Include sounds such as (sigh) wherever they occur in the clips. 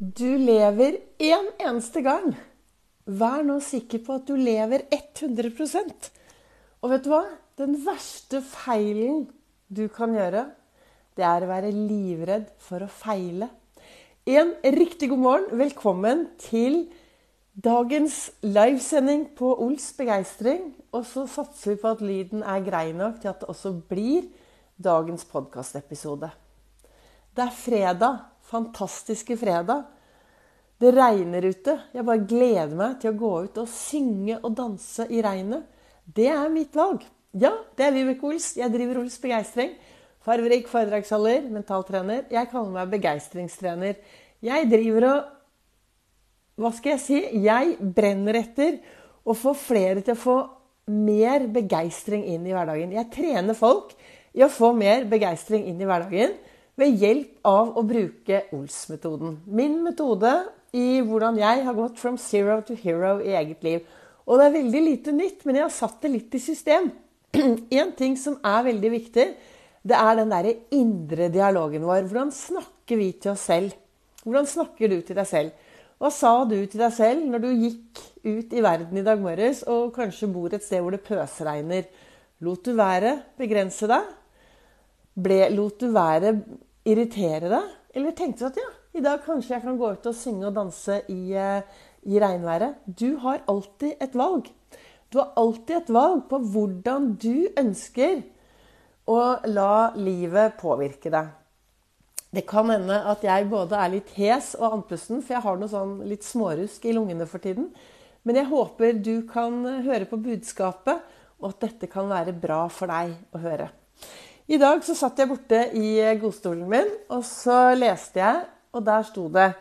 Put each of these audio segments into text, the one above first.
Du lever én en eneste gang. Vær nå sikker på at du lever 100% Og vet du hva? Den verste feilen du kan gjøre, det er å være livredd for å feile. En riktig god morgen. Velkommen til dagens livesending på Ols begeistring. Og så satser vi på at lyden er grei nok til at det også blir dagens podkastepisode. Det er fredag fantastiske fredag. Det regner ute. Jeg bare gleder meg til å gå ut og synge og danse i regnet. Det er mitt valg. Ja, det er Vibeke Ols. Jeg driver Ols Begeistring. Farverik foredragsholder, mentaltrener. Jeg kaller meg begeistringstrener. Jeg driver og Hva skal jeg si? Jeg brenner etter å få flere til å få mer begeistring inn i hverdagen. Jeg trener folk i å få mer begeistring inn i hverdagen ved hjelp av å bruke Ols-metoden. Min metode i hvordan jeg har gått from zero to hero i eget liv. Og det er veldig lite nytt, men jeg har satt det litt i system. (clears throat) En ting som er veldig viktig, det er den derre indre dialogen vår. Hvordan snakker vi til oss selv? Hvordan snakker du til deg selv? Hva sa du til deg selv når du gikk ut i verden i dag morges og kanskje bor et sted hvor det pøsregner? Lot du være begrense deg? Ble, lot du være irritere deg? Eller tenkte du at ja, i dag kanskje jeg kan gå ut og synge og danse i, eh, i regnværet? Du har alltid et valg. Du har alltid et valg på hvordan du ønsker å la livet påvirke deg. Det kan hende at jeg både er litt hes og andpusten, for jeg har noe sånn litt smårusk i lungene for tiden. Men jeg håper du kan høre på budskapet, og at dette kan være bra for deg å høre. I dag så satt jeg borte i godstolen min, og så leste jeg, og der sto det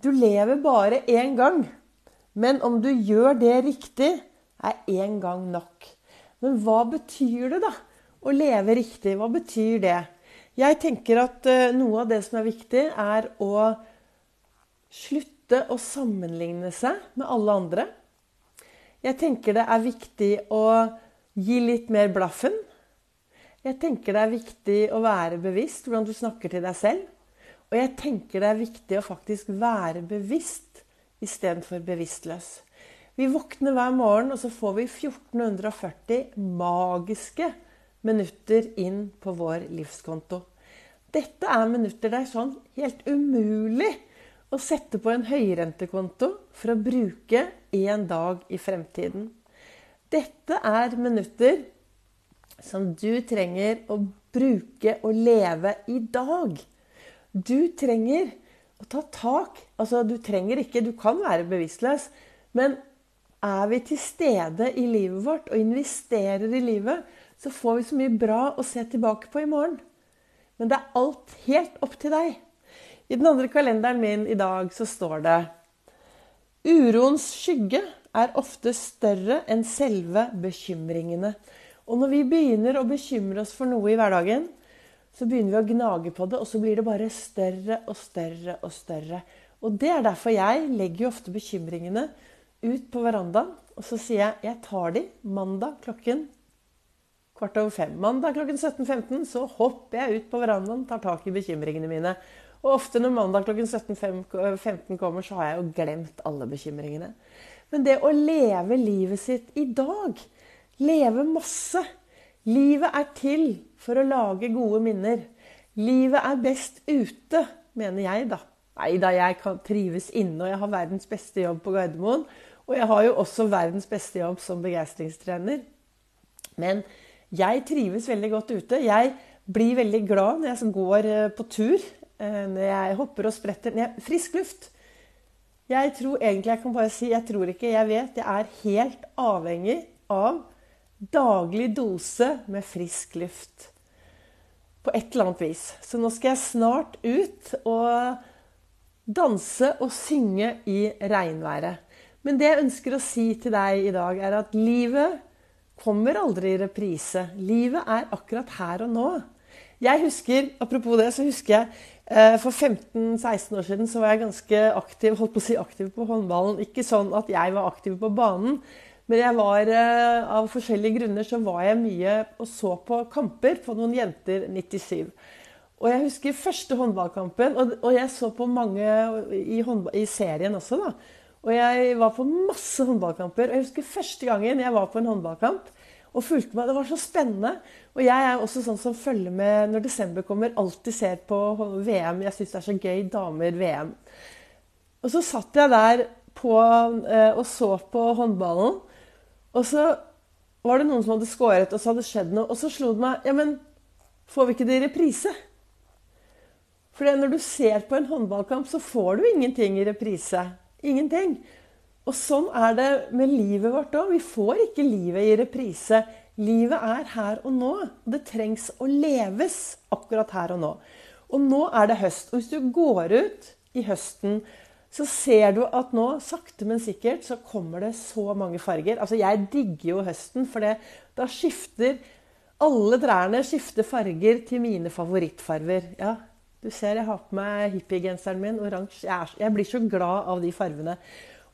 Du lever bare én gang, men om du gjør det riktig, er én gang nok. Men hva betyr det, da? Å leve riktig, hva betyr det? Jeg tenker at eh, noe av det som er viktig, er å slutte å sammenligne seg med alle andre. Jeg tenker det er viktig å gi litt mer blaffen jeg tenker det er viktig å være bevisst hvordan du snakker til deg selv. Og jeg tenker det er viktig å faktisk være bevisst istedenfor bevisstløs. Vi våkner hver morgen, og så får vi 1440 magiske minutter inn på vår livskonto. Dette er minutter det er sånn helt umulig å sette på en høyrentekonto for å bruke en dag i fremtiden. Dette er minutter som du trenger å bruke og leve i dag. Du trenger å ta tak. Altså, du trenger ikke Du kan være bevisstløs, men er vi til stede i livet vårt og investerer i livet, så får vi så mye bra å se tilbake på i morgen. Men det er alt helt opp til deg. I den andre kalenderen min i dag så står det Uroens skygge er ofte større enn selve bekymringene. Og når vi begynner å bekymre oss for noe i hverdagen, så begynner vi å gnage på det, og så blir det bare større og større og større. Og det er derfor jeg legger jo ofte bekymringene ut på verandaen. Og så sier jeg jeg tar de mandag klokken kvart over fem. Mandag klokken 17.15 så hopper jeg ut på verandaen, tar tak i bekymringene mine. Og ofte når mandag klokken 17.15 kommer, så har jeg jo glemt alle bekymringene. Men det å leve livet sitt i dag Leve masse. Livet er til for å lage gode minner. Livet er best ute, mener jeg, da. Nei da, jeg kan trives inne, og jeg har verdens beste jobb på Gardermoen. Og jeg har jo også verdens beste jobb som begeistringstrener. Men jeg trives veldig godt ute. Jeg blir veldig glad når jeg går eh, på tur. Eh, når jeg hopper og spretter. Når frisk luft. Jeg tror egentlig jeg kan bare si jeg tror ikke, jeg vet. Jeg er helt avhengig av daglig dose med frisk luft. På et eller annet vis. Så nå skal jeg snart ut og danse og synge i regnværet. Men det jeg ønsker å si til deg i dag, er at livet kommer aldri i reprise. Livet er akkurat her og nå. Jeg husker, Apropos det, så husker jeg eh, for 15-16 år siden så var jeg ganske aktiv holdt på å si aktiv på håndballen. Ikke sånn at jeg var aktiv på banen, men jeg var, eh, av forskjellige grunner så var jeg mye og så på kamper på noen jenter 97. Og jeg husker første håndballkampen, og, jeg så på mange i, i, serien også, da. Og jeg var på masse håndballkamper. Og jeg husker første gangen jeg var på en håndballkamp og fulgte med. Det var så spennende. Og jeg er også sånn som følger med når desember kommer. Alltid ser på VM. Jeg syns det er så gøy. Damer-VM. Og så satt jeg der på, eh, og så på håndballen. Og så var det noen som hadde skåret, og så hadde det skjedd noe. Og så slo det meg Ja, men får vi ikke det i reprise? For når du ser på en håndballkamp, så får du ingenting i reprise. Ingenting. Og sånn er det med livet vårt òg. Vi får ikke livet i reprise. Livet er her og nå. Det trengs å leves akkurat her og nå. Og nå er det høst. Og hvis du går ut i høsten så ser du at nå, sakte, men sikkert, så kommer det så mange farger. Altså, jeg digger jo høsten, for det, da skifter alle trærne skifter farger til mine favorittfarger. Ja, du ser jeg har på meg hippiegenseren min, oransje. Jeg, jeg, blir så glad av de fargene.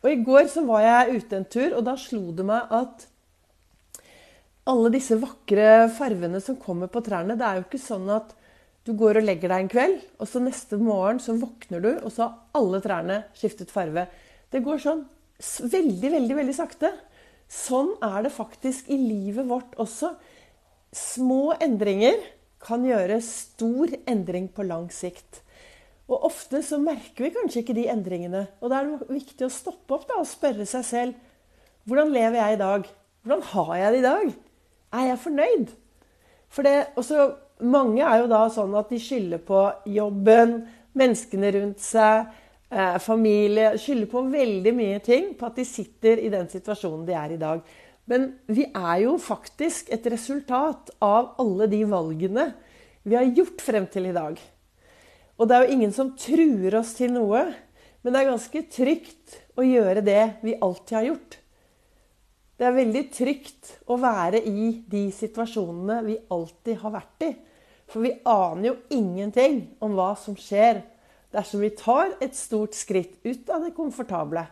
Og i går så var jeg ute en tur, og da slo det meg at alle disse vakre fargene som kommer på trærne, det er jo ikke sånn at du går og legger deg en kveld, og så neste morgen så våkner du, og så har alle trærne skiftet farve. Det går sånn veldig, veldig, veldig sakte. Sånn er det faktisk i livet vårt også. Små endringer kan gjøre stor endring på lang sikt. Og ofte så merker vi kanskje ikke de endringene. Og da er det viktig å stoppe opp da, og spørre seg selv hvordan lever jeg i dag? Hvordan har jeg det i dag? Er jeg fornøyd? For det, også mange er jo da sånn at de skylder på jobben, menneskene rundt seg, eh, familie Skylder på veldig mye ting på at de sitter i den situasjonen de er i dag. Men vi er jo faktisk et resultat av alle de valgene vi har gjort frem til i dag. Og det er jo ingen som truer oss til noe, men det er ganske trygt å gjøre det vi alltid har gjort. Det er veldig trygt å være i de situasjonene vi alltid har vært i. For vi aner jo ingenting om hva som skjer dersom vi tar et stort skritt ut av det komfortable.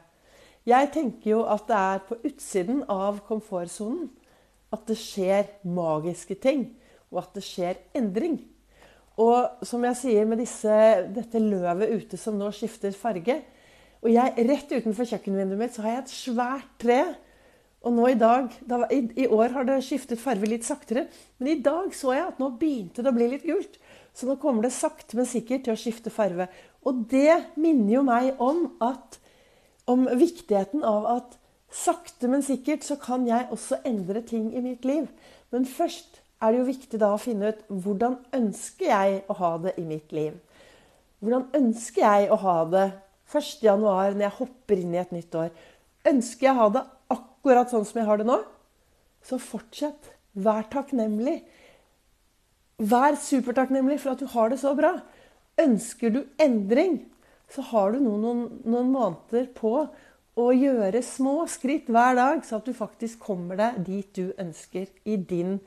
Jeg tenker jo at det er på utsiden av komfortsonen at det skjer magiske ting, og at det skjer endring. Og som jeg sier med disse, dette løvet ute som nå skifter farge og jeg, Rett utenfor kjøkkenvinduet mitt så har jeg et svært tre og nå i dag da, i, i, år har det skiftet farve litt saktere. Men i dag så jeg at nå begynte det å bli litt gult. Så nå kommer det sakte, men sikkert til å skifte farve. Og det minner jo meg om, at, om viktigheten av at sakte, men sikkert så kan jeg også endre ting i mitt liv. Men først er det jo viktig da å finne ut hvordan ønsker jeg å ha det i mitt liv. Hvordan ønsker jeg å ha det 1.1. når jeg hopper inn i et nytt år? Ønsker jeg å ha det akkurat sånn som jeg har det nå, så fortsett. Vær takknemlig. Vær supertakknemlig for at du har det så bra. Ønsker du endring, så har du nå noen, noen måneder på å gjøre små skritt hver dag, så at du faktisk kommer deg dit du ønsker i din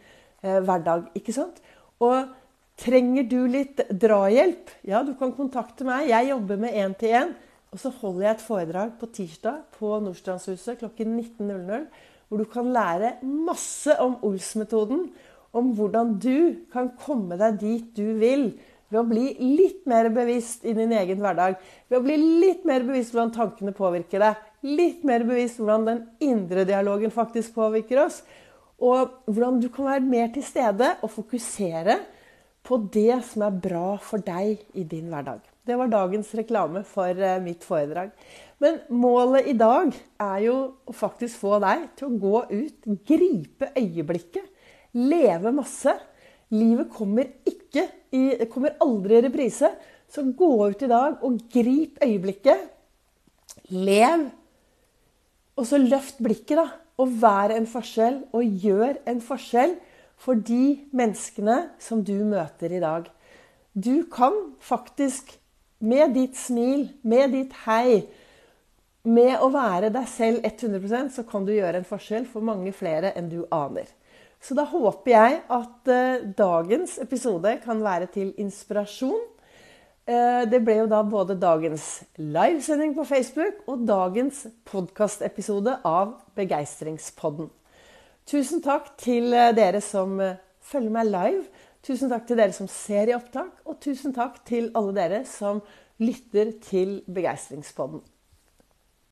eh, hverdag. Ikke sant? Og trenger du litt drahjelp, ja, du kan kontakte meg. Jeg jobber med én-til-én. Og så holder jeg et foredrag på tirsdag på Nordstrandshuset klokken 19.00. Hvor du kan lære masse om Ols-metoden. Om hvordan du kan komme deg dit du vil. Ved å bli litt mer bevisst i din egen hverdag. Ved å bli litt mer bevisst hvordan tankene påvirker deg. Litt mer bevisst hvordan den indre dialogen faktisk påvirker oss. Og hvordan du kan være mer til stede og fokusere på det som er bra for deg i din hverdag. Det var dagens reklame for eh, mitt foredrag. Men målet i dag er jo å faktisk få deg til å gå ut, gripe øyeblikket, leve masse. Livet kommer ikke i, kommer aldri i reprise. Så gå ut i dag og grip øyeblikket. Lev. Og så løft blikket, da. Og vær en forskjell, og gjør en forskjell for de menneskene som du møter i dag. Du kan faktisk med ditt smil, med ditt hei, med å være deg selv 100% så kan du gjøre en forskjell for mange flere enn du aner. Så da håper jeg at uh, dagens episode kan være til inspirasjon. Uh, det ble jo da både dagens livesending på Facebook og dagens podkastepisode av Begeistringspodden. Tusen takk til uh, dere som følger meg live. Tusen takk til dere som ser i opptak, og tusen takk til alle dere som lytter til Begeistringspodden.